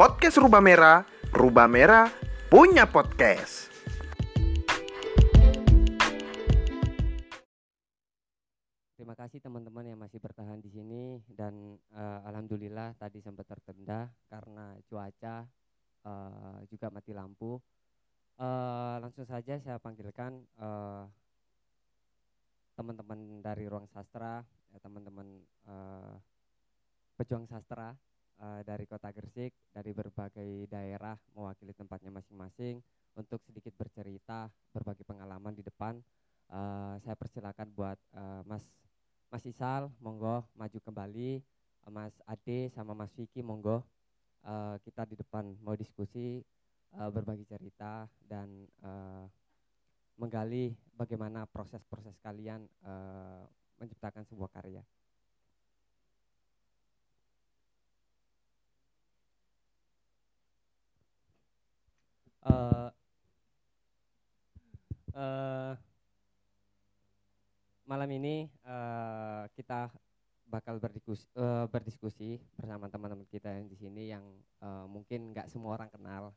podcast Rubah Merah, Rubah Merah punya podcast. Terima kasih teman-teman yang masih bertahan di sini dan uh, alhamdulillah tadi sempat tertunda karena cuaca uh, juga mati lampu. Uh, langsung saja saya panggilkan uh, teman-teman dari ruang sastra, ya, teman-teman uh, pejuang sastra uh, dari kota Gresik, dari berbagai daerah mewakili tempatnya masing-masing untuk sedikit bercerita, berbagi pengalaman di depan. Uh, saya persilakan buat uh, Mas Mas Isal, monggo maju kembali. Mas Ade sama Mas Vicky, monggo. Uh, kita di depan mau diskusi, uh, berbagi cerita dan uh, menggali bagaimana proses-proses kalian uh, menciptakan sebuah karya. Uh, malam ini uh, kita bakal berdiskusi, uh, berdiskusi bersama teman-teman kita yang di sini yang uh, mungkin nggak semua orang kenal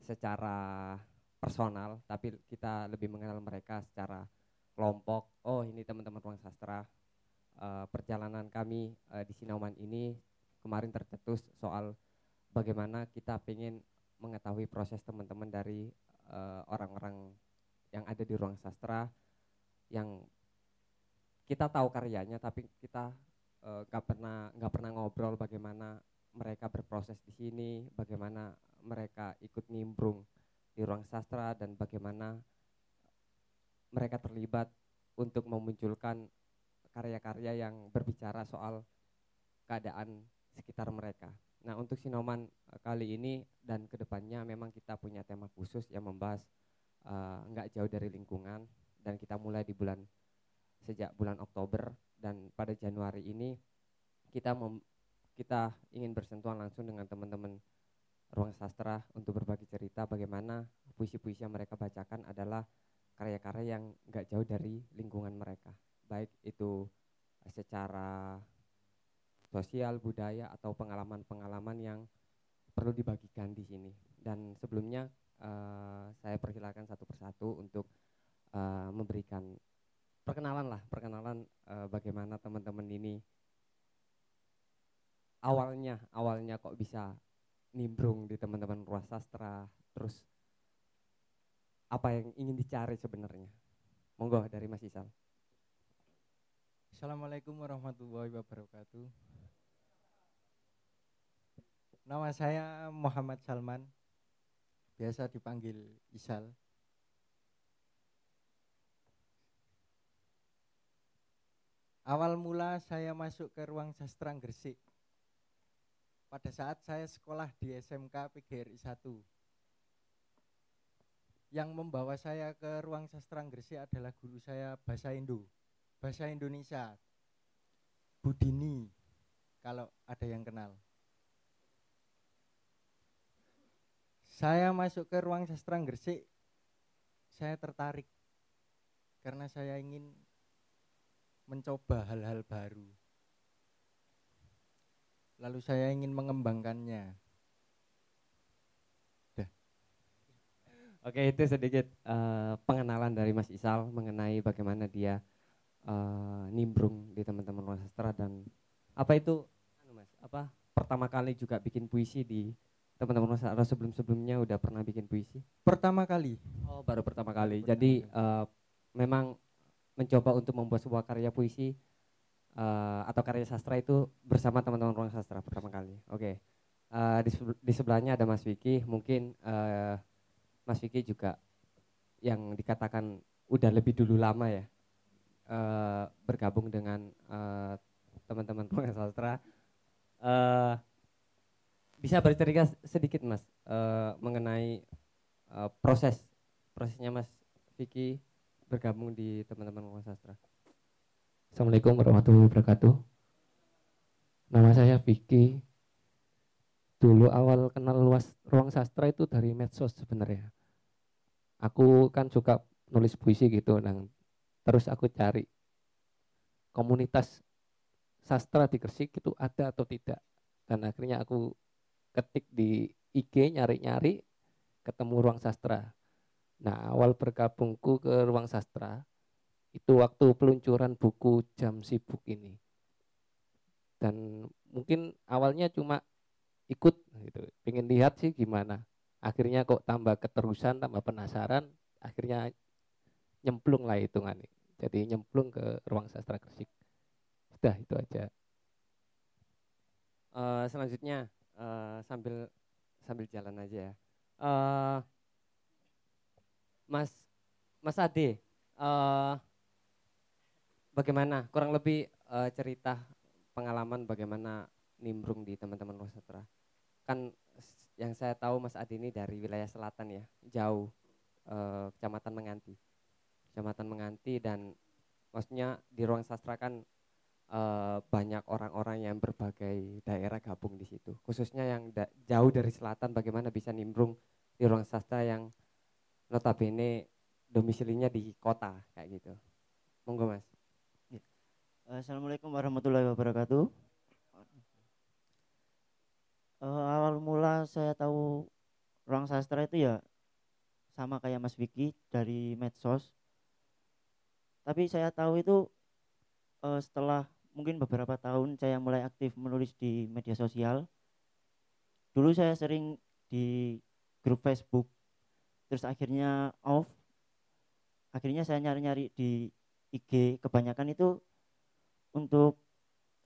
secara personal, tapi kita lebih mengenal mereka secara kelompok. Oh, ini teman-teman ruang sastra. Uh, perjalanan kami uh, di Sinauman ini kemarin tercetus soal bagaimana kita ingin mengetahui proses teman-teman dari orang-orang uh, yang ada di ruang sastra yang kita tahu karyanya tapi kita eh, nggak uh, pernah nggak pernah ngobrol bagaimana mereka berproses di sini bagaimana mereka ikut nimbrung di ruang sastra dan bagaimana mereka terlibat untuk memunculkan karya-karya yang berbicara soal keadaan sekitar mereka. Nah untuk Sinoman eh, kali ini dan ke depannya memang kita punya tema khusus yang membahas eh, nggak uh, jauh dari lingkungan dan kita mulai di bulan sejak bulan Oktober dan pada Januari ini kita mem, kita ingin bersentuhan langsung dengan teman-teman ruang sastra untuk berbagi cerita bagaimana puisi-puisi yang mereka bacakan adalah karya-karya yang nggak jauh dari lingkungan mereka. Baik itu secara sosial budaya atau pengalaman-pengalaman yang perlu dibagikan di sini dan sebelumnya uh, saya persilakan satu persatu untuk uh, memberikan perkenalan lah, perkenalan uh, bagaimana teman-teman ini awalnya awalnya kok bisa nimbrung di teman-teman ruas sastra, terus apa yang ingin dicari sebenarnya? Monggo dari Mas Isal. Assalamualaikum warahmatullahi wabarakatuh. Nama saya Muhammad Salman, biasa dipanggil Isal. Awal mula saya masuk ke ruang sastra Gresik. Pada saat saya sekolah di SMK PGRI 1. Yang membawa saya ke ruang sastra Gresik adalah guru saya bahasa Indo, bahasa Indonesia. Budini kalau ada yang kenal. Saya masuk ke ruang sastra Gresik, saya tertarik karena saya ingin mencoba hal-hal baru. Lalu saya ingin mengembangkannya. Oke, itu sedikit uh, pengenalan dari Mas Isal mengenai bagaimana dia uh, nimbrung di teman-teman sastra dan apa itu anu Mas, apa pertama kali juga bikin puisi di teman-teman sastra sebelum-sebelumnya udah pernah bikin puisi? Pertama kali. Oh, baru pertama kali. Pertama Jadi uh, memang mencoba untuk membuat sebuah karya puisi uh, atau karya sastra itu bersama teman-teman ruang sastra pertama kali. Oke. Okay. Uh, eh, di, di sebelahnya ada Mas Vicky, mungkin uh, Mas Vicky juga yang dikatakan udah lebih dulu lama ya uh, bergabung dengan uh, teman-teman ruang sastra. Uh, bisa bercerita sedikit Mas uh, mengenai uh, proses prosesnya Mas Vicky bergabung di teman-teman ruang sastra. Assalamualaikum warahmatullahi wabarakatuh. Nama saya Vicky. Dulu awal kenal luas ruang sastra itu dari medsos sebenarnya. Aku kan suka nulis puisi gitu, dan terus aku cari komunitas sastra di Gresik itu ada atau tidak. Dan akhirnya aku ketik di IG nyari-nyari ketemu ruang sastra. Nah, awal bergabungku ke ruang sastra itu waktu peluncuran buku Jam Sibuk ini. Dan mungkin awalnya cuma ikut gitu, pengen lihat sih gimana. Akhirnya kok tambah keterusan, tambah penasaran, akhirnya nyemplung lah hitungannya. Jadi nyemplung ke ruang sastra Gresik. Sudah itu aja. Uh, selanjutnya uh, sambil sambil jalan aja ya. Uh, Mas Mas Ade, uh, bagaimana kurang lebih uh, cerita pengalaman bagaimana nimbrung di teman-teman Nusantara? Kan yang saya tahu Mas Ade ini dari wilayah selatan ya, jauh uh, Kecamatan Menganti. Kecamatan Menganti dan maksudnya di ruang sastra kan uh, banyak orang-orang yang berbagai daerah gabung di situ. Khususnya yang da jauh dari selatan bagaimana bisa nimbrung di ruang sastra yang notabene domisilinya di kota kayak gitu. Monggo Mas. Ya. Assalamualaikum warahmatullahi wabarakatuh. Uh, awal mula saya tahu ruang sastra itu ya sama kayak Mas Vicky dari medsos. Tapi saya tahu itu uh, setelah mungkin beberapa tahun saya mulai aktif menulis di media sosial. Dulu saya sering di grup Facebook, terus akhirnya off. Akhirnya saya nyari-nyari di IG, kebanyakan itu untuk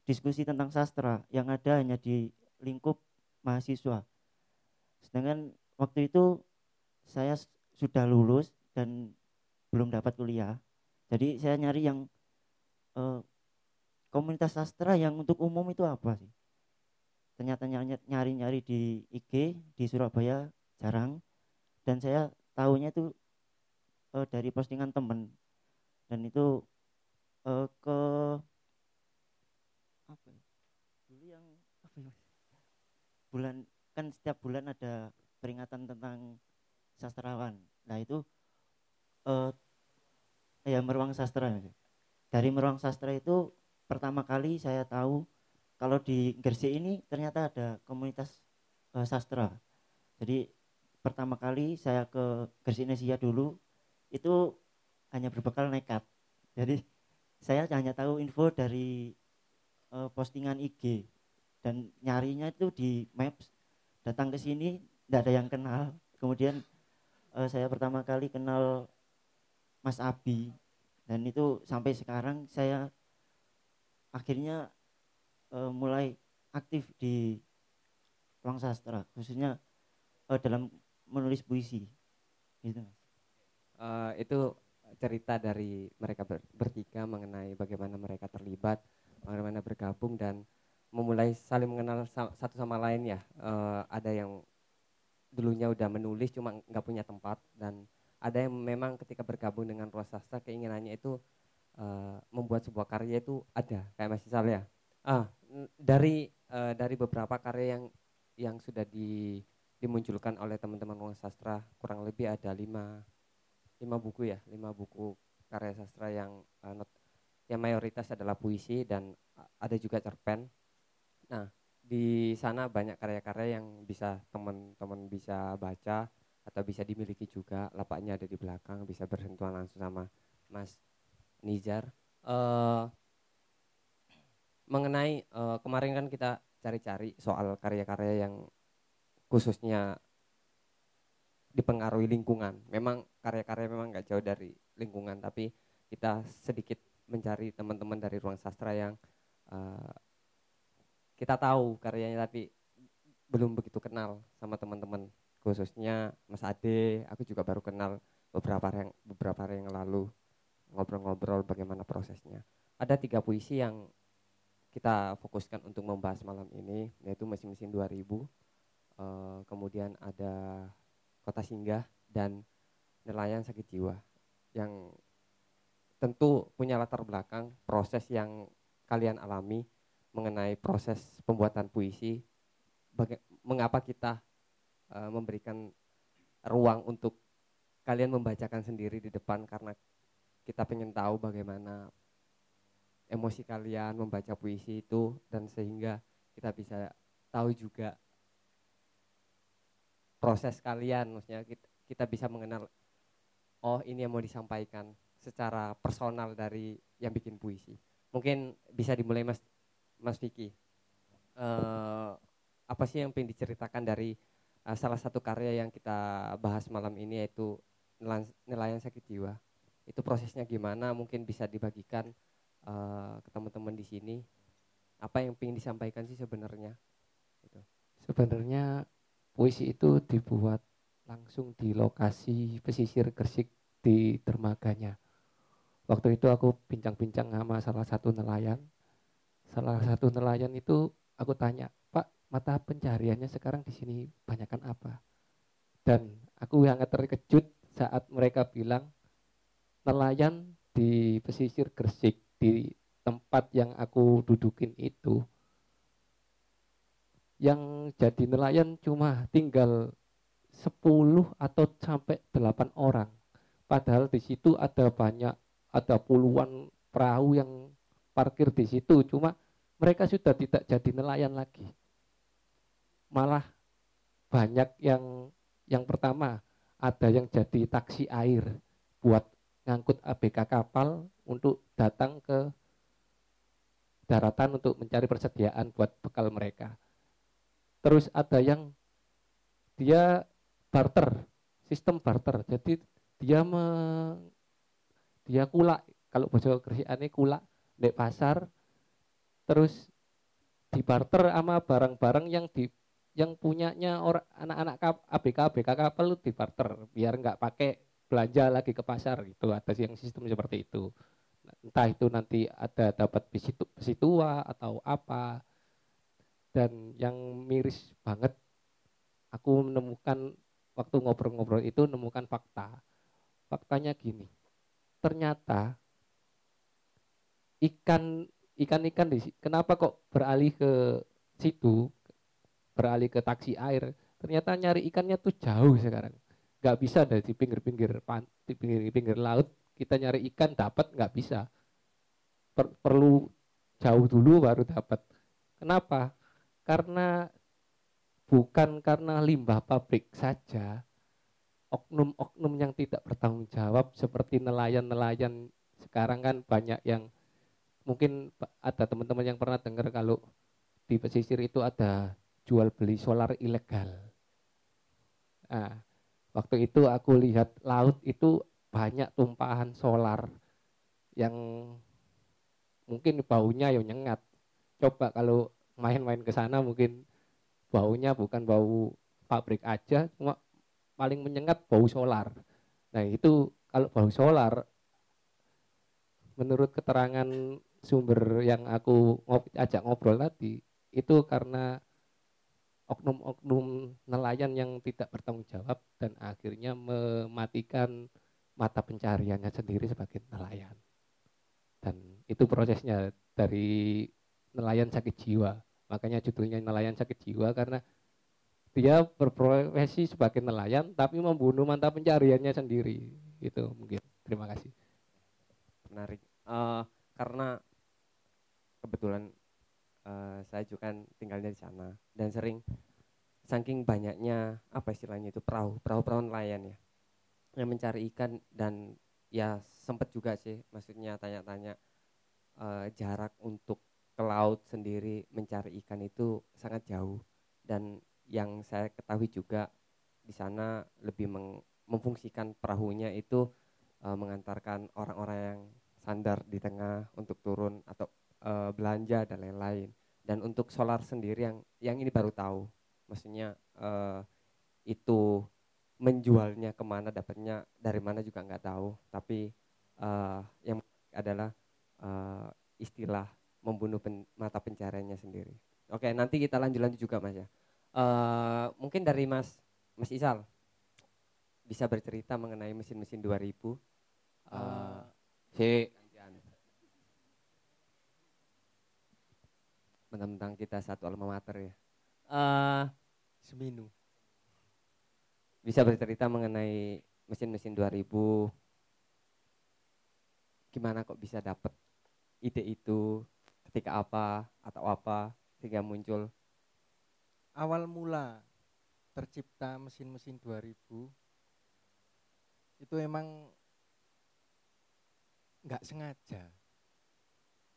diskusi tentang sastra yang ada hanya di lingkup mahasiswa. Sedangkan waktu itu saya sudah lulus dan belum dapat kuliah. Jadi saya nyari yang uh, komunitas sastra yang untuk umum itu apa sih? Ternyata nyari-nyari di IG di Surabaya jarang dan saya tahunya itu uh, dari postingan temen dan itu uh, ke apa ya? Dulu yang apa ya? Bulan kan setiap bulan ada peringatan tentang sastrawan. Nah itu uh, ya meruang sastra. Dari meruang sastra itu pertama kali saya tahu kalau di Gresik ini ternyata ada komunitas uh, sastra. Jadi pertama kali saya ke Gresik Nesia dulu itu hanya berbekal nekat. Jadi saya hanya tahu info dari uh, postingan IG dan nyarinya itu di Maps. Datang ke sini tidak ada yang kenal. Kemudian uh, saya pertama kali kenal Mas Abi dan itu sampai sekarang saya akhirnya uh, mulai aktif di ruang sastra khususnya uh, dalam menulis puisi. Gitu uh, itu cerita dari mereka ber bertiga mengenai bagaimana mereka terlibat bagaimana bergabung dan memulai saling mengenal sa satu sama lain ya. Uh, ada yang dulunya udah menulis cuma nggak punya tempat dan ada yang memang ketika bergabung dengan ruang sastra keinginannya itu uh, membuat sebuah karya itu ada kayak Mas Isal ya. Ah, dari uh, dari beberapa karya yang yang sudah di, dimunculkan oleh teman-teman ruang sastra kurang lebih ada lima lima buku ya lima buku karya sastra yang uh, not, yang mayoritas adalah puisi dan ada juga cerpen. Nah di sana banyak karya-karya yang bisa teman-teman bisa baca atau bisa dimiliki juga lapaknya ada di belakang bisa bersentuhan langsung sama Mas Nizar uh, mengenai uh, kemarin kan kita cari-cari soal karya-karya yang khususnya dipengaruhi lingkungan. Memang karya-karya memang nggak jauh dari lingkungan, tapi kita sedikit mencari teman-teman dari ruang sastra yang uh, kita tahu karyanya tapi belum begitu kenal sama teman-teman. Khususnya Mas Ade aku juga baru kenal beberapa yang beberapa hari yang lalu ngobrol-ngobrol bagaimana prosesnya. Ada tiga puisi yang kita fokuskan untuk membahas malam ini, yaitu mesin-mesin 2000, uh, eh, kemudian ada Kota Singgah dan Nelayan Sakit Jiwa, yang tentu punya latar belakang proses yang kalian alami mengenai proses pembuatan puisi, mengapa kita uh, memberikan ruang untuk kalian membacakan sendiri di depan karena kita pengen tahu bagaimana emosi kalian membaca puisi itu dan sehingga kita bisa tahu juga proses kalian. Maksudnya kita, kita bisa mengenal oh ini yang mau disampaikan secara personal dari yang bikin puisi. Mungkin bisa dimulai mas mas Vicky. Eh, apa sih yang pengen diceritakan dari eh, salah satu karya yang kita bahas malam ini yaitu nelayan sakit jiwa itu prosesnya gimana mungkin bisa dibagikan eh, ke teman-teman di sini apa yang pengen disampaikan sih sebenarnya Sebenarnya puisi itu dibuat langsung di lokasi pesisir Gresik di dermaganya. Waktu itu aku bincang-bincang sama salah satu nelayan. Salah satu nelayan itu aku tanya, Pak, mata pencariannya sekarang di sini banyakkan apa? Dan aku sangat terkejut saat mereka bilang nelayan di pesisir Gresik di tempat yang aku dudukin itu yang jadi nelayan cuma tinggal 10 atau sampai 8 orang. Padahal di situ ada banyak, ada puluhan perahu yang parkir di situ. Cuma mereka sudah tidak jadi nelayan lagi. Malah banyak yang yang pertama ada yang jadi taksi air buat ngangkut ABK kapal untuk datang ke daratan untuk mencari persediaan buat bekal mereka. Terus ada yang dia barter sistem barter. Jadi dia me, dia kulak. Kalau bahasa Gresik kulak di pasar terus di barter sama barang-barang yang di yang punyanya orang anak-anak ABK ABK kapal di barter biar nggak pakai belanja lagi ke pasar gitu. Ada yang sistem seperti itu. Entah itu nanti ada dapat besi, tu- besi tua atau apa. Dan yang miris banget aku menemukan waktu ngobrol-ngobrol itu menemukan fakta. Faktanya gini ternyata ikan ikan-ikan di kenapa kok beralih ke situ beralih ke taksi air? Ternyata nyari ikannya tuh jauh sekarang nggak bisa dari di pinggir-pinggir pan- di pinggir-pinggir laut kita nyari ikan dapat nggak bisa. Per- perlu jauh dulu baru dapat. Kenapa? Karena bukan karena limbah pabrik saja. Oknum-oknum yang tidak bertanggung jawab seperti nelayan-nelayan sekarang kan banyak yang mungkin ada teman-teman yang pernah dengar kalau di pesisir itu ada jual beli solar ilegal. Nah, waktu itu aku lihat laut itu banyak tumpahan solar yang mungkin baunya ya nyengat. Coba kalau main-main ke sana mungkin baunya bukan bau pabrik aja, cuma paling menyengat bau solar. Nah, itu kalau bau solar menurut keterangan sumber yang aku ngob- ajak ngobrol tadi itu karena oknum-oknum nelayan yang tidak bertanggung jawab dan akhirnya mematikan mata pencariannya sendiri sebagai nelayan. Dan itu prosesnya dari nelayan sakit jiwa. Makanya judulnya nelayan sakit jiwa karena dia berprofesi sebagai nelayan tapi membunuh mata pencariannya sendiri. Itu mungkin. Terima kasih. Menarik. Eh, karena kebetulan eh, saya juga kan tinggalnya di sana. Dan sering saking banyaknya apa istilahnya itu perahu perahu perahu nelayan ya yang mencari ikan. Dan ya sempet juga sih maksudnya tanya-tanya eh, jarak untuk ke laut sendiri mencari ikan itu sangat jauh. Dan yang saya ketahui juga di sana lebih meng- memfungsikan perahunya itu eh, mengantarkan orang-orang yang sandar di tengah untuk turun atau eh, belanja dan lain-lain. Dan untuk solar sendiri yang yang ini baru tahu, maksudnya eh, itu menjualnya ke mana, dapatnya dari mana juga nggak tahu. Tapi eh, yang adalah eh, istilah membunuh pen- mata pencariannya sendiri. Oke, nanti kita lanjut-lanjut juga mas ya. Eh, mungkin dari mas Mas Isal bisa bercerita mengenai mesin-mesin 2000. Eh, si mentang-mentang kita satu alma mater ya. Eh Seminu. bisa bercerita mengenai mesin-mesin 2000 gimana kok bisa dapat ide itu ketika apa atau apa sehingga muncul Awal mula tercipta mesin-mesin 2000 itu emang nggak sengaja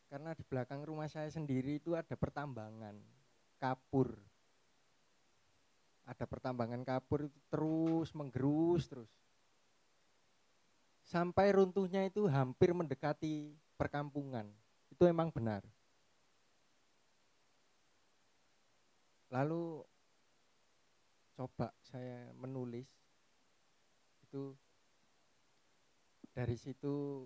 karena di belakang rumah saya sendiri itu ada pertambangan kapur. Ada pertambangan kapur itu terus menggerus terus. Sampai runtuhnya itu hampir mendekati perkampungan. Itu emang benar. Lalu coba saya menulis itu dari situ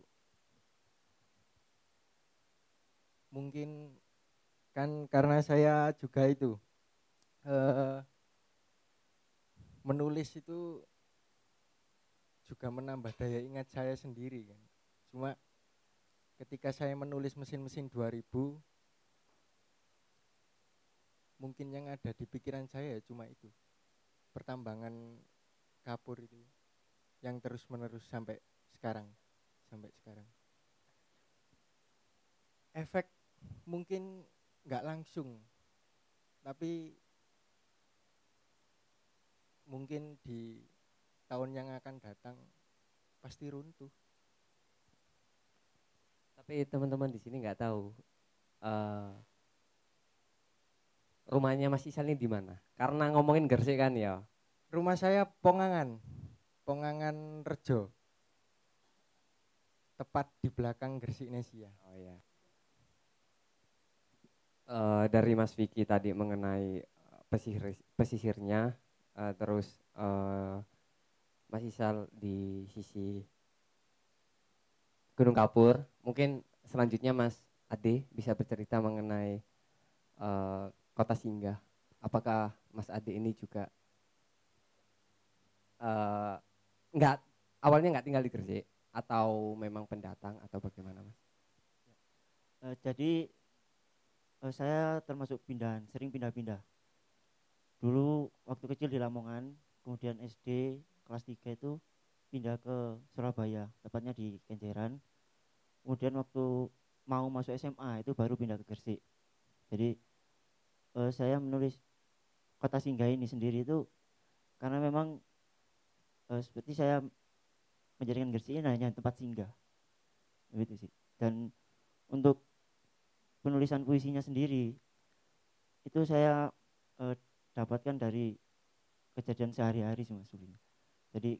mungkin kan karena saya juga itu eh, menulis itu juga menambah daya ingat saya sendiri kan. Cuma ketika saya menulis mesin-mesin 2000 mungkin yang ada di pikiran saya ya cuma itu pertambangan kapur itu yang terus menerus sampai sekarang sampai sekarang. Efek mungkin nggak langsung tapi mungkin di tahun yang akan datang pasti runtuh Tapi teman-teman di sini nggak tahu eh, rumahnya Mas Isal ini di mana? Karena ngomongin Gresik kan ya. rumah saya Pongangan Pongangan Rejo tepat di belakang Gresik Nesia Oh ya. Eh, dari Mas Vicky tadi mengenai eh, pesisir pesisirnya, eh, terus eh, Mas Isal di sisi Gunung Kapur. Mungkin selanjutnya Mas Ade bisa bercerita mengenai eh, kota singgah. Apakah Mas Ade ini juga eh, nggak awalnya nggak tinggal di Gresik atau memang pendatang atau bagaimana Mas? Jadi eh, saya termasuk pindahan, sering pindah-pindah. Dulu waktu kecil di Lamongan, kemudian SD kelas 3 itu pindah ke Surabaya, tepatnya di Kenjeran. Kemudian waktu mau masuk SMA itu baru pindah ke Gresik. Jadi eh, saya menulis kota singgah ini sendiri itu karena memang eh, seperti saya menjadikan Gresik ini hanya tempat singgah. Begitu sih. Dan untuk penulisan puisinya sendiri itu saya eh, dapatkan dari kejadian sehari-hari sih mas sebenarnya. Jadi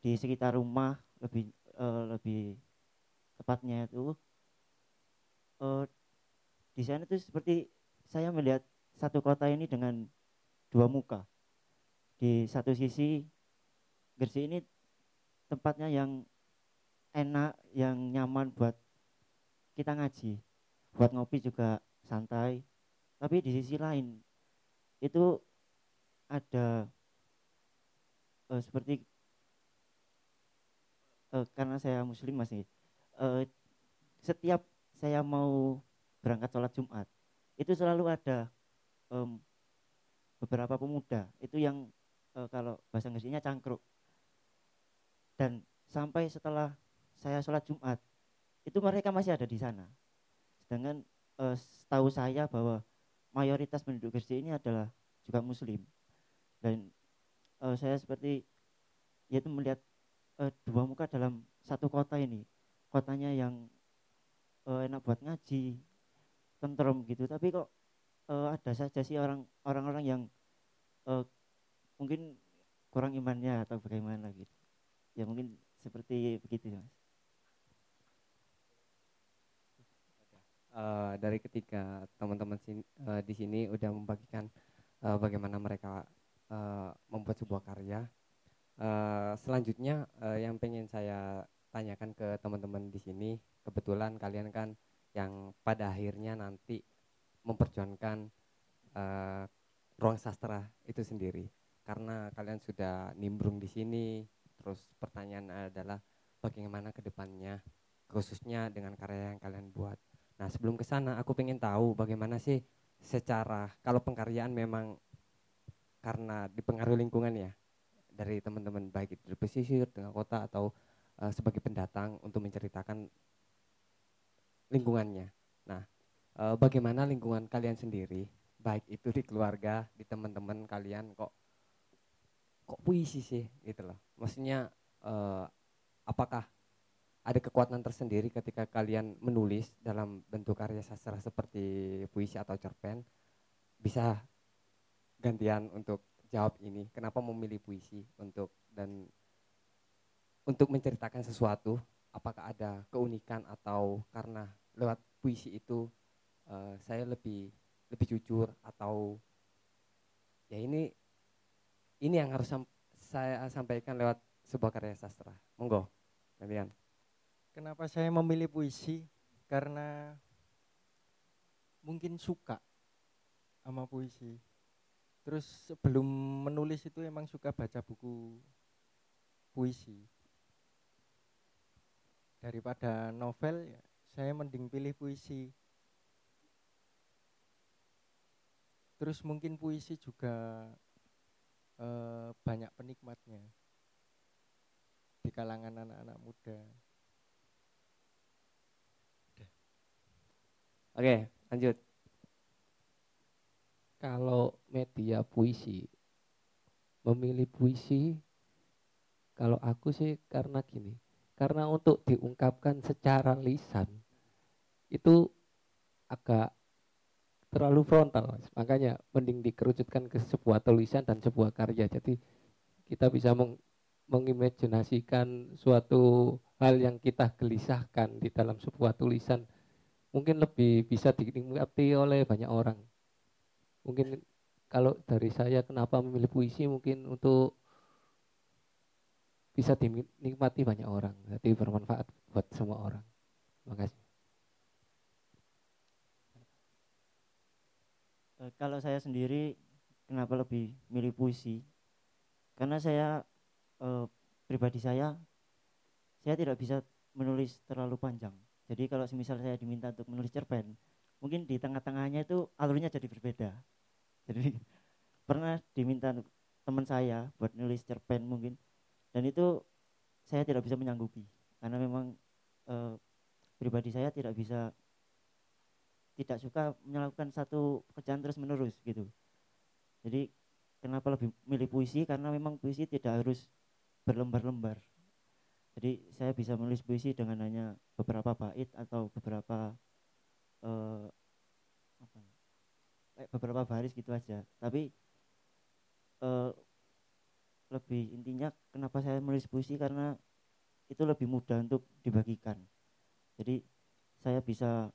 di sekitar rumah lebih eh, lebih tepatnya itu eh, di sana itu seperti saya melihat satu kota ini dengan dua muka. Di satu sisi Gresik ini tempatnya yang enak, yang nyaman buat kita ngaji buat ngopi juga santai. Tapi di sisi lain itu ada eh, seperti eh, karena saya muslim masih eh, setiap saya mau berangkat sholat Jumat itu selalu ada em, beberapa pemuda. Itu yang eh, kalau bahasa Inggrisnya cangkruk. Dan sampai setelah saya sholat Jumat itu mereka masih ada di sana sedangkan eh, setahu saya bahwa mayoritas penduduk Gresik ini adalah juga muslim. Dan eh, saya seperti yaitu melihat eh, dua muka dalam satu kota ini. Kotanya yang eh, enak buat ngaji tentrem gitu. Tapi kok eh, ada saja sih orang orang-orang yang eh, mungkin kurang imannya atau bagaimana gitu. Ya mungkin seperti begitu mas Eh, dari ketiga teman-teman eh, di sini udah membagikan eh, bagaimana mereka eh, membuat sebuah karya. Eh, selanjutnya eh, yang pengen saya tanyakan ke teman-teman di sini, kebetulan kalian kan yang pada akhirnya nanti memperjuangkan eh, ruang sastra itu sendiri. Karena kalian sudah nimbrung di sini, terus pertanyaan adalah bagaimana ke depannya, khususnya dengan karya yang kalian buat. Nah sebelum ke sana aku pengen tahu bagaimana sih secara kalau pengkaryaan memang karena dipengaruhi lingkungan ya dari teman-teman baik itu dari pesisir dengan kota atau eh, sebagai pendatang untuk menceritakan lingkungannya. Nah eh, bagaimana lingkungan kalian sendiri baik itu di keluarga di teman-teman kalian kok kok puisi sih gitu loh maksudnya eh, apakah ada kekuatan tersendiri ketika kalian menulis dalam bentuk karya sastra seperti puisi atau cerpen bisa gantian untuk jawab ini kenapa memilih puisi untuk dan untuk menceritakan sesuatu apakah ada keunikan atau karena lewat puisi itu eh, saya lebih lebih jujur atau ya ini ini yang harus saya sampaikan lewat sebuah karya sastra. Monggo kalian Kenapa saya memilih puisi? Karena mungkin suka sama puisi. Terus sebelum menulis itu emang suka baca buku puisi. Daripada novel, ya, saya mending pilih puisi. Terus mungkin puisi juga eh, banyak penikmatnya di kalangan anak-anak muda. Oke lanjut kalau media puisi memilih puisi kalau aku sih karena gini karena untuk diungkapkan secara lisan itu agak terlalu frontal Mas. makanya mending dikerucutkan ke sebuah tulisan dan sebuah karya jadi kita bisa meng mengimajinasikan suatu hal yang kita gelisahkan di dalam sebuah tulisan mungkin lebih bisa dinikmati oleh banyak orang. Mungkin kalau dari saya kenapa memilih puisi? Mungkin untuk bisa dinikmati banyak orang jadi bermanfaat buat semua orang. Terima kasih. Eh, kalau saya sendiri kenapa lebih milih puisi? Karena saya eh, pribadi saya saya tidak bisa menulis terlalu panjang jadi kalau semisal saya diminta untuk menulis cerpen mungkin di tengah-tengahnya itu alurnya jadi berbeda. Jadi pernah diminta teman saya buat nulis cerpen mungkin dan itu saya tidak bisa menyanggupi. Karena memang eh, pribadi saya tidak bisa tidak suka melakukan satu pekerjaan terus menerus gitu. Jadi kenapa lebih milih puisi? Karena memang puisi tidak harus berlembar-lembar jadi saya bisa menulis puisi dengan hanya beberapa bait atau beberapa eh, apa kayak beberapa baris gitu aja. Tapi eh, lebih intinya kenapa saya menulis puisi? Karena itu lebih mudah untuk dibagikan. Jadi saya bisa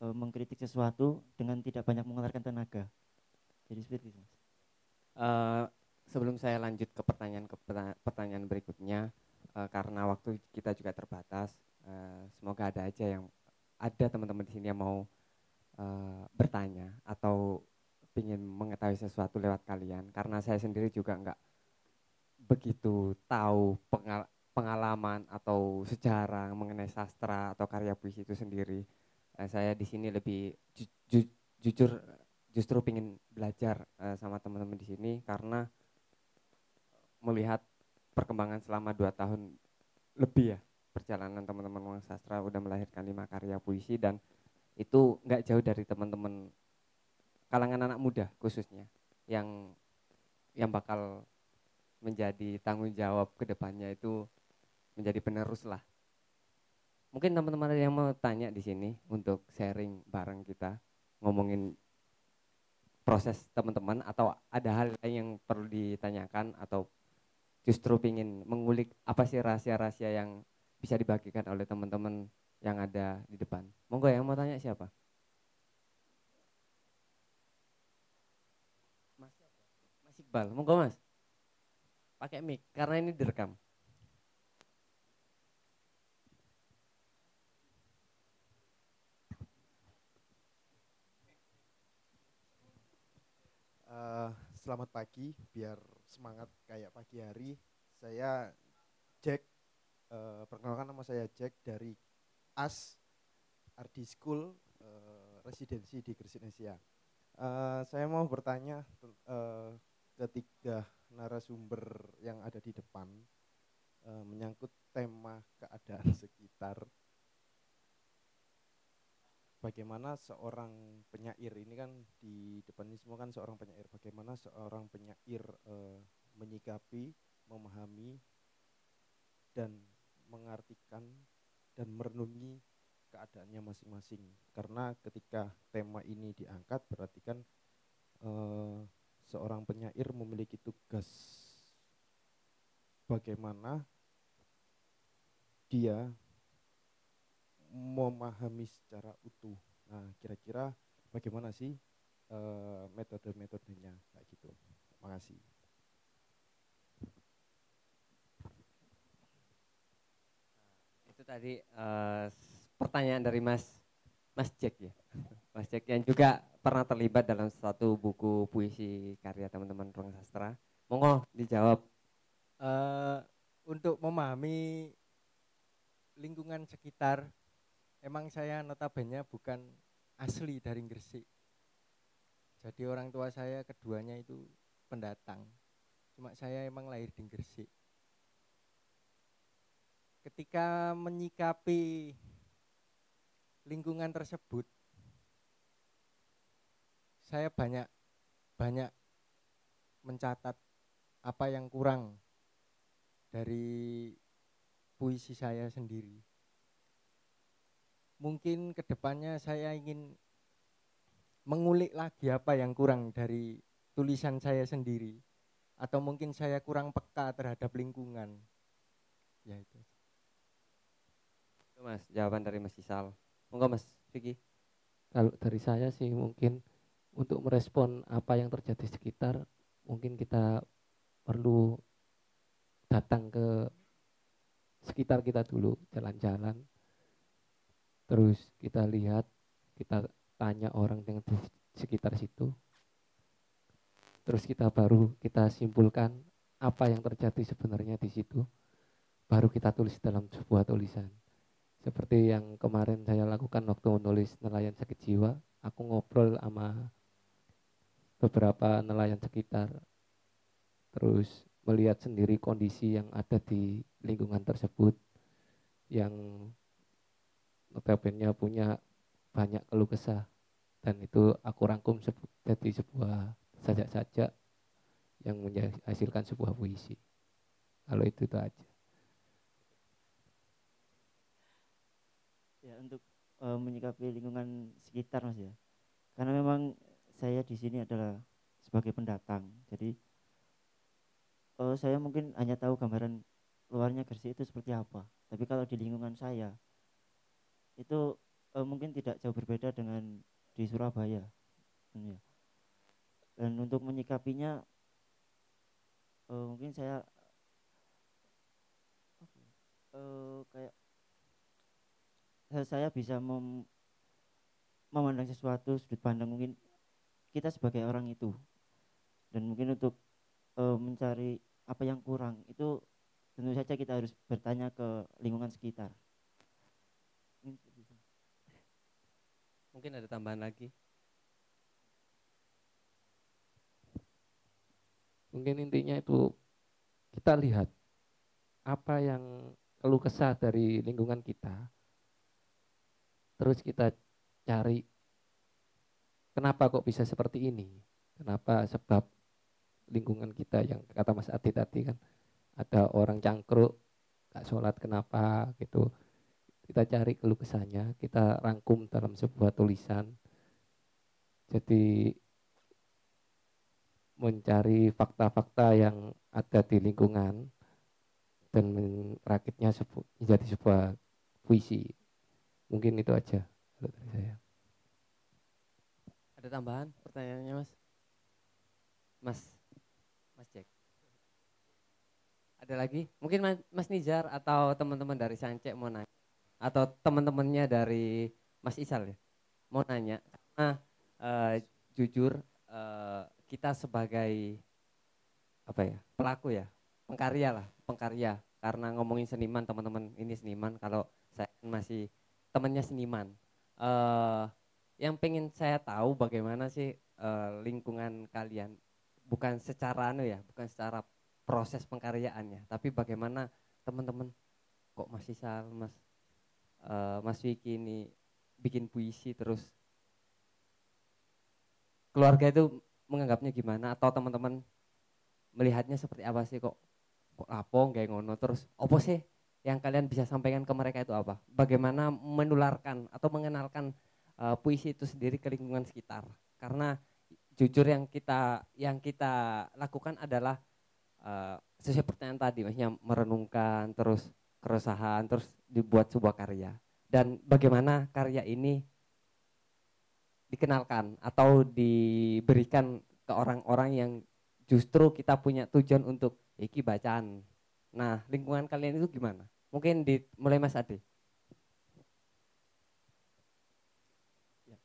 eh, mengkritik sesuatu dengan tidak banyak mengeluarkan tenaga. Jadi seperti itu. Eh, sebelum saya lanjut ke pertanyaan ke perta- pertanyaan berikutnya eh, karena waktu kita juga terbatas eh, semoga ada aja yang ada teman-teman di sini yang mau eh, bertanya atau ingin mengetahui sesuatu lewat kalian. Karena saya sendiri juga nggak begitu tahu pengal- pengalaman atau sejarah mengenai sastra atau karya puisi itu sendiri. Eh, saya di sini lebih ju- ju- jujur justru ingin belajar eh, sama teman-teman di sini karena melihat perkembangan selama dua tahun lebih ya perjalanan teman-teman ruang sastra udah melahirkan lima karya puisi dan itu nggak jauh dari teman-teman kalangan anak muda khususnya yang yang bakal menjadi tanggung jawab ke depannya itu menjadi penerus lah. Mungkin teman-teman ada yang mau tanya di sini untuk sharing bareng kita ngomongin proses teman-teman atau ada hal lain yang perlu ditanyakan atau justru ingin mengulik apa sih rahasia-rahasia yang bisa dibagikan oleh teman-teman yang ada di depan. Monggo yang mau tanya siapa? Mas? Mas Iqbal. Monggo Mas. Pakai mic karena ini direkam. Eh, selamat pagi, biar semangat kayak pagi hari. Saya Jack, eh, perkenalkan nama saya Jack dari AS RD School eh, residensi di Gresik-Nesia. Eh, saya mau bertanya eh, ketiga narasumber yang ada di depan eh, menyangkut tema keadaan sekitar bagaimana seorang penyair ini kan di depan ini semua kan seorang penyair bagaimana seorang penyair eh, menyikapi, memahami dan mengartikan dan merenungi keadaannya masing-masing. Karena ketika tema ini diangkat berarti kan eh, seorang penyair memiliki tugas bagaimana dia memahami secara utuh. Nah, kira-kira bagaimana sih eh, metode-metodenya kayak gitu. Makasih. Itu tadi eh, s- pertanyaan dari Mas Mas Jack ya. Mas Jack yang juga pernah terlibat dalam satu buku puisi karya teman-teman ruang sastra. Monggo dijawab. Eh, untuk memahami lingkungan sekitar, emang saya notabene bukan asli dari Gresik. Jadi orang tua saya keduanya itu pendatang. Cuma saya emang lahir di Gresik. Ketika menyikapi lingkungan tersebut, saya banyak banyak mencatat apa yang kurang dari puisi saya sendiri. Mungkin ke depannya saya ingin mengulik lagi apa yang kurang dari tulisan saya sendiri, atau mungkin saya kurang peka terhadap lingkungan. Ya itu. Itu Mas, jawaban dari Mas Isal. Monggo Mas Vicky. Kalau dari saya sih mungkin untuk merespon apa yang terjadi di sekitar, mungkin kita perlu datang ke sekitar kita dulu, jalan-jalan. Terus kita lihat, kita tanya orang yang di sekitar situ. Terus kita baru kita simpulkan apa yang terjadi sebenarnya di situ. Baru kita tulis dalam sebuah tulisan seperti yang kemarin saya lakukan waktu menulis nelayan sakit jiwa aku ngobrol sama beberapa nelayan sekitar terus melihat sendiri kondisi yang ada di lingkungan tersebut yang notabene punya banyak keluh kesah. Dan itu aku rangkum jadi sebuah sajak-sajak yang menghasilkan sebuah puisi. Kalau itu itu aja. Ya untuk eh, menyikapi lingkungan sekitar mas ya. Karena memang saya di sini adalah sebagai pendatang. Jadi eh, saya mungkin hanya tahu gambaran luarnya Gresik itu seperti apa. Tapi kalau di lingkungan saya itu eh, mungkin tidak jauh berbeda dengan di Surabaya ya. dan untuk menyikapinya eh, mungkin saya ya, eh, kayak saya- bisa mem- memandang sesuatu sudut pandang mungkin kita sebagai orang itu dan mungkin untuk eh, mencari apa yang kurang itu tentu saja kita harus bertanya ke lingkungan sekitar. Mungkin seperti itu. Mungkin ada tambahan lagi. mungkin intinya itu kita lihat apa yang keluh kesah dari lingkungan kita. Terus kita cari kenapa kok bisa seperti ini? Kenapa sebab lingkungan kita yang kata Mas Adi tadi kan ada orang cangkruk gak sholat kenapa gitu kita cari keluh kesahnya kita rangkum dalam sebuah tulisan jadi mencari fakta-fakta yang ada di lingkungan dan merakitnya sebu- menjadi sebuah puisi. Mungkin itu aja dari saya. Ada tambahan pertanyaannya Mas? Mas Mas Jack. Ada lagi? Mungkin Mas, Mas Nizar atau teman-teman dari Sancek mau nanya atau teman-temannya dari Mas Isal ya mau nanya. Karena eh, jujur eh, kita sebagai apa ya pelaku ya pengkarya lah pengkarya. Karena ngomongin seniman teman-teman ini seniman kalau saya kan masih temannya seniman. Eh yang pengen saya tahu bagaimana sih eh, lingkungan kalian bukan secara anu ya bukan secara proses pengkaryaannya tapi bagaimana teman-teman kok Mas Isal Mas eh, Mas Wiki ini bikin puisi terus keluarga itu menganggapnya gimana? Atau teman-teman melihatnya seperti apa sih? Kok kok lapong kayak ngono? Terus opo sih yang kalian bisa sampaikan ke mereka itu apa? Bagaimana menularkan atau mengenalkan uh, puisi itu sendiri ke lingkungan sekitar? Karena jujur yang kita yang kita lakukan adalah uh, sesuai pertanyaan tadi maksudnya merenungkan terus keresahan terus dibuat sebuah karya dan bagaimana karya ini dikenalkan atau diberikan ke orang-orang yang justru kita punya tujuan untuk iki bacaan. Nah, lingkungan kalian itu gimana? Mungkin di mulai Mas Ade. Ya.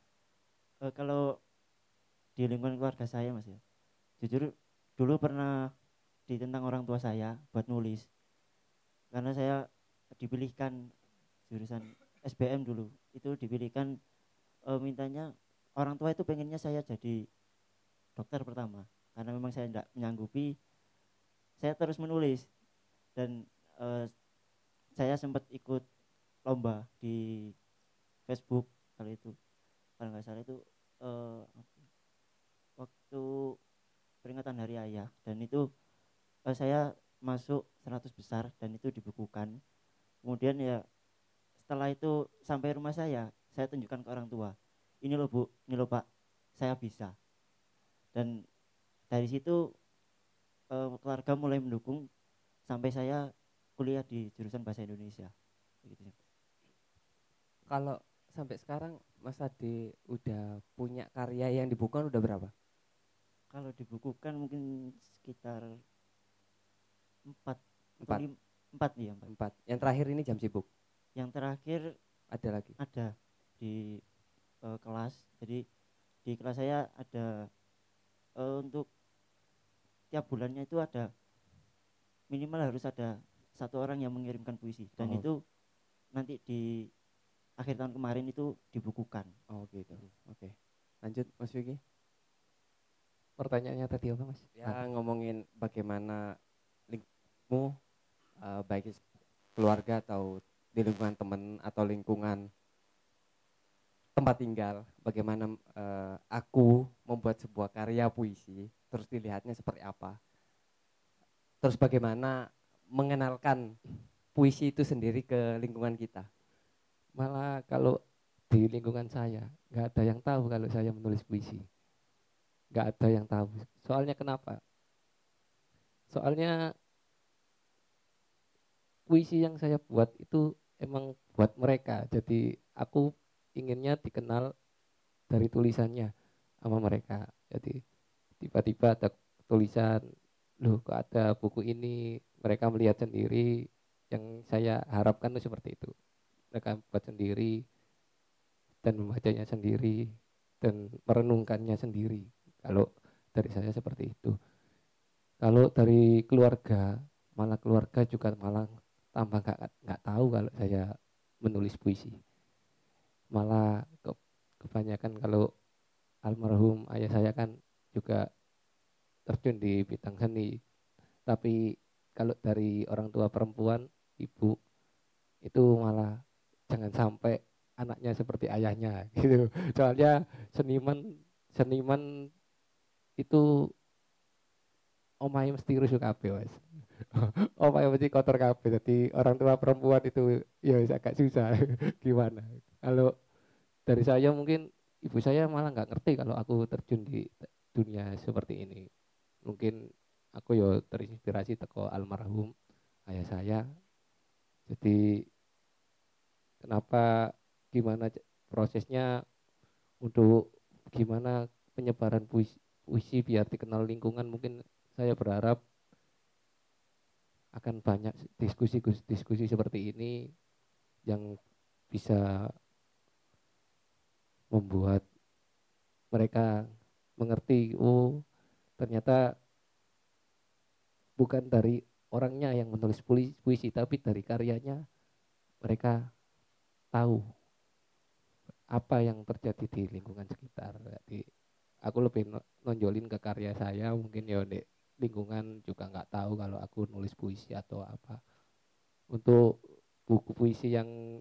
Uh, kalau di lingkungan keluarga saya Mas ya. Jujur dulu pernah ditentang orang tua saya buat nulis. Karena saya dipilihkan jurusan SBM dulu. Itu dipilihkan uh, mintanya orang tua itu pengennya saya jadi dokter pertama. Karena memang saya tidak menyanggupi saya terus menulis. Dan uh, saya sempat ikut lomba di Facebook kali itu. Kalau nggak salah itu uh, waktu peringatan hari ayah dan itu uh, saya masuk 100 besar dan itu dibukukan kemudian ya setelah itu sampai rumah saya saya tunjukkan ke orang tua ini loh bu ini loh pak saya bisa. Dan dari situ uh, keluarga mulai mendukung sampai saya kuliah di jurusan bahasa Indonesia. Begitu kalau sampai sekarang Mas Ade udah punya karya yang dibukukan udah berapa? Kalau dibukukan mungkin sekitar empat empat empat ya empat. empat yang terakhir ini jam sibuk yang terakhir ada lagi ada di uh, kelas jadi di kelas saya ada uh, untuk tiap bulannya itu ada minimal harus ada satu orang yang mengirimkan puisi dan oh. itu nanti di akhir tahun kemarin itu dibukukan. Oh gitu. Oke. Okay. Lanjut Mas Vicky. Pertanyaannya tadi apa Mas? Ya nah. ngomongin bagaimana lingkunganmu uh, baik keluarga atau di lingkungan teman atau lingkungan tempat tinggal, bagaimana uh, aku membuat sebuah karya puisi, terus dilihatnya seperti apa. Terus bagaimana mengenalkan puisi itu sendiri ke lingkungan kita. Malah kalau di lingkungan saya nggak ada yang tahu kalau saya menulis puisi. Nggak ada yang tahu. Soalnya kenapa? Soalnya puisi yang saya buat itu emang buat mereka. Jadi aku inginnya dikenal dari tulisannya sama mereka. Jadi tiba-tiba ada tulisan loh kok ada buku ini? Mereka melihat sendiri. Yang saya harapkan itu seperti itu. Mereka buat sendiri dan membacanya sendiri dan merenungkannya sendiri. Kalau dari saya seperti itu. Kalau dari keluarga malah keluarga juga malah tambah nggak nggak tahu kalau saya menulis puisi. Malah ke, kebanyakan kalau almarhum ayah saya kan juga terjun di bidang seni. Tapi kalau dari orang tua perempuan ibu itu malah jangan sampai anaknya seperti ayahnya gitu. Soalnya seniman seniman itu omai mesti rusuh kabeh mas omai mesti kotor kabeh jadi orang tua perempuan itu ya agak susah. Gimana? Kalau dari saya mungkin ibu saya malah nggak ngerti kalau aku terjun di dunia seperti ini. Mungkin aku yo terinspirasi teko almarhum ayah saya. Jadi kenapa gimana prosesnya untuk gimana penyebaran puisi, puisi biar dikenal lingkungan mungkin saya berharap akan banyak diskusi-diskusi seperti ini yang bisa membuat mereka mengerti oh ternyata bukan dari orangnya yang menulis puisi, tapi dari karyanya mereka tahu apa yang terjadi di lingkungan sekitar. Jadi aku lebih nonjolin ke karya saya mungkin ya di lingkungan juga nggak tahu kalau aku nulis puisi atau apa. Untuk buku puisi yang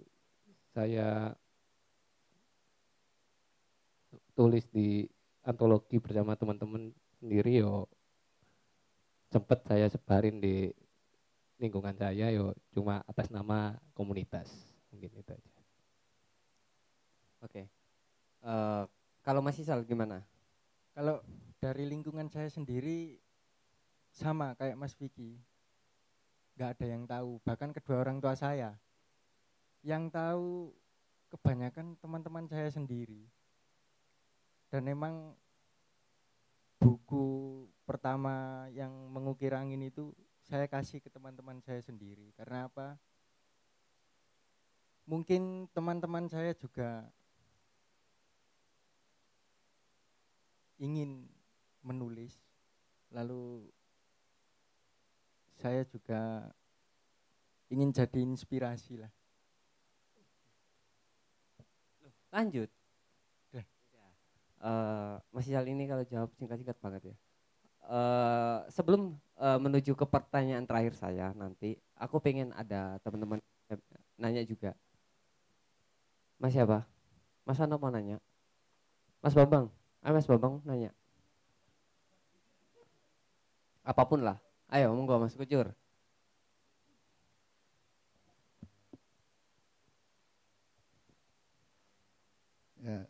saya tulis di antologi bersama teman-teman sendiri yo sempet saya sebarin di lingkungan saya yo cuma atas nama komunitas mungkin itu aja Oke. Eh, kalau Mas Isal gimana? Kalau dari lingkungan saya sendiri sama kayak Mas Vicky. Nggak ada yang tahu, bahkan kedua orang tua saya. Yang tahu kebanyakan teman-teman saya sendiri. Dan memang buku pertama yang mengukir angin itu saya kasih ke teman-teman saya sendiri. Karena apa? Mungkin teman-teman saya juga ingin menulis lalu saya juga ingin jadi inspirasi lah Lanjut. Udah. Eh, Mas Isal ini kalau jawab singkat-singkat banget ya. Eh, sebelum eh, menuju ke pertanyaan terakhir saya nanti, aku pengen ada teman-teman nanya juga. Mas siapa? Mas Ano mau nanya? Mas Bambang? Ayo Mas Bambang nanya. Apa pun lah. Ayo monggo Mas Kucur. Ya,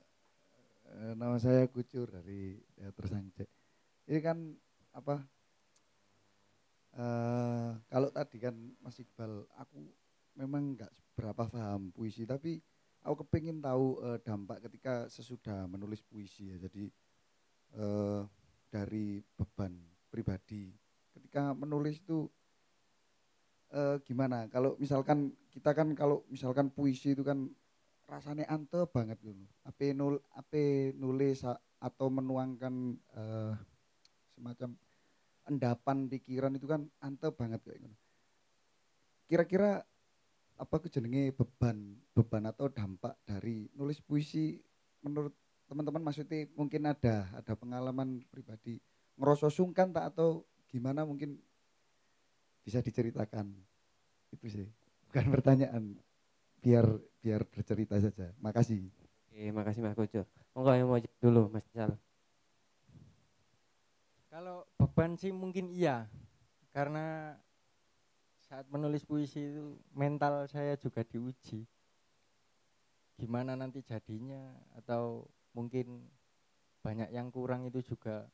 eh, nama saya Kucur dari ya, Tersangce. Ini kan apa? eh kalau tadi kan Mas Iqbal, aku memang nggak berapa paham puisi, tapi aku kepingin tahu eh, dampak ketika sesudah menulis puisi ya. Jadi eh, dari beban pribadi, ketika menulis itu eh, gimana? Kalau misalkan kita kan kalau misalkan puisi itu kan rasanya ante banget gitu. Ape nul ape nulis atau menuangkan eh, semacam endapan pikiran itu kan ante banget kayak gitu. Kira-kira apa kejenenge beban beban atau dampak dari nulis puisi menurut teman-teman maksudnya mungkin ada ada pengalaman pribadi ngerasa sungkan tak atau gimana mungkin bisa diceritakan itu sih bukan pertanyaan biar biar bercerita saja. Makasih. Oke, makasih Mas Kucur. Monggo yang mau dulu Mas Isal. kalau beban sih mungkin iya karena saat menulis puisi itu mental saya juga diuji gimana nanti jadinya atau mungkin banyak yang kurang itu juga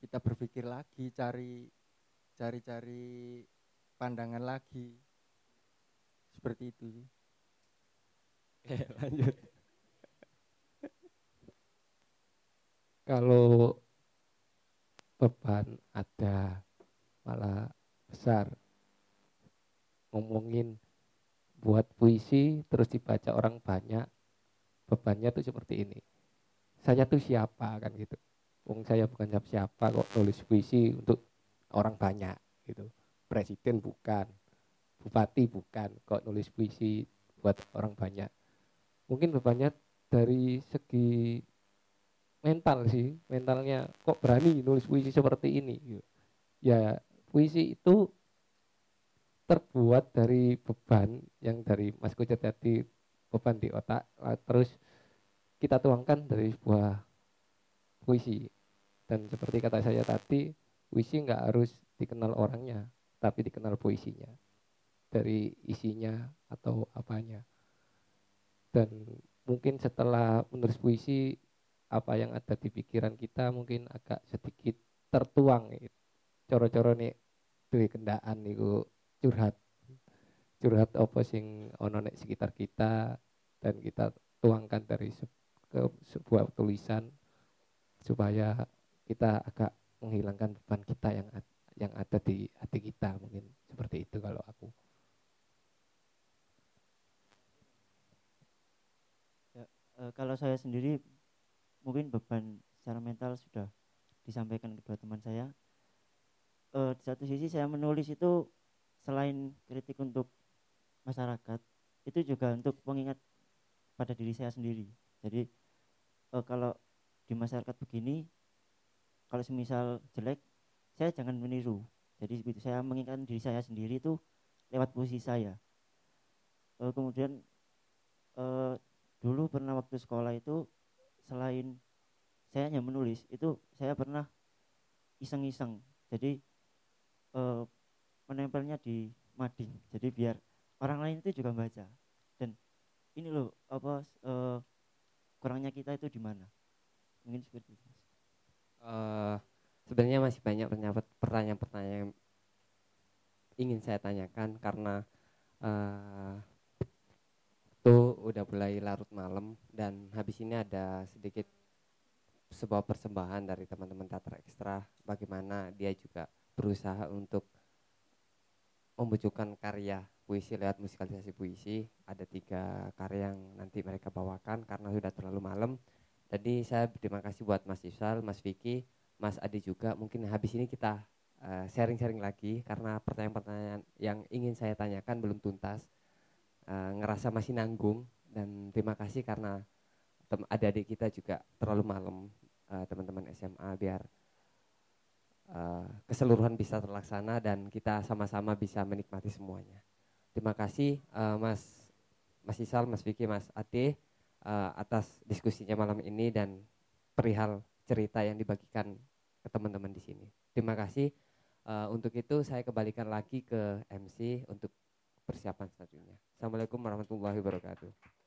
kita berpikir lagi cari cari-cari pandangan lagi. Seperti itu. Sih Oke, lanjut. kalau beban ada malah besar. Ngomongin buat puisi terus dibaca orang banyak bebannya tuh seperti ini. Saya tuh siapa kan gitu Wong saya bukan siapa siapa kok nulis puisi untuk orang banyak gitu. Presiden bukan bupati bukan kok nulis puisi buat orang banyak. Mungkin bebannya dari segi mental sih mentalnya kok berani nulis puisi seperti ini gitu. ya puisi itu terbuat dari beban yang dari Mas Kucet tadi beban di otak terus kita tuangkan dari sebuah puisi dan seperti kata saya tadi puisi nggak harus dikenal orangnya tapi dikenal puisinya. Dari isinya atau apanya. Dan mungkin setelah menulis puisi apa yang ada di pikiran kita mungkin agak sedikit tertuang coro-coro nih duwe kendaan niku curhat. Curhat apa sing ono nek sekitar kita dan kita tuangkan dari sebuah tulisan supaya kita agak menghilangkan beban kita yang yang ada di hati kita mungkin seperti itu kalau aku Eh, kalau saya sendiri mungkin beban secara mental sudah disampaikan kedua teman saya. Eh, di satu sisi saya menulis itu selain kritik untuk masyarakat, itu juga untuk pengingat pada diri saya sendiri. Jadi eh, kalau di masyarakat begini, kalau semisal jelek, saya jangan meniru. Jadi begitu saya mengingatkan diri saya sendiri itu lewat puisi saya. Eh, kemudian eh, dulu pernah waktu sekolah itu selain saya hanya menulis itu saya pernah iseng-iseng. Jadi eh, menempelnya di mading. Jadi biar orang lain itu juga baca. Dan ini loh apa eh, kurangnya kita itu di mana? Mungkin seperti itu sebenarnya masih banyak pertanyaan- pertanyaan-pertanyaan yang ingin saya tanyakan karena eh tuh udah mulai larut malam dan habis ini ada sedikit sebuah persembahan dari teman-teman teater ekstra bagaimana dia juga berusaha untuk membujukan karya puisi lewat musikalisasi puisi. Ada tiga karya yang nanti mereka bawakan karena sudah terlalu malam. Jadi saya berterima kasih buat Mas Isal, Mas Vicky, Mas Adi juga. Mungkin habis ini kita eh, sharing-sharing lagi karena pertanyaan-pertanyaan yang ingin saya tanyakan belum tuntas. Eh, ngerasa masih nanggung dan terima kasih karena adik-adik kita juga terlalu malam eh, teman-teman SMA biar eh, keseluruhan bisa terlaksana dan kita sama-sama bisa menikmati semuanya. Terima kasih eh, Mas Mas Isal, Mas Vicky, Mas Ade eh, atas diskusinya malam ini dan perihal cerita yang dibagikan ke teman-teman di sini. Terima kasih. Eh, untuk itu saya kembalikan lagi ke MC untuk persiapan selanjutnya. Assalamualaikum warahmatullahi wabarakatuh.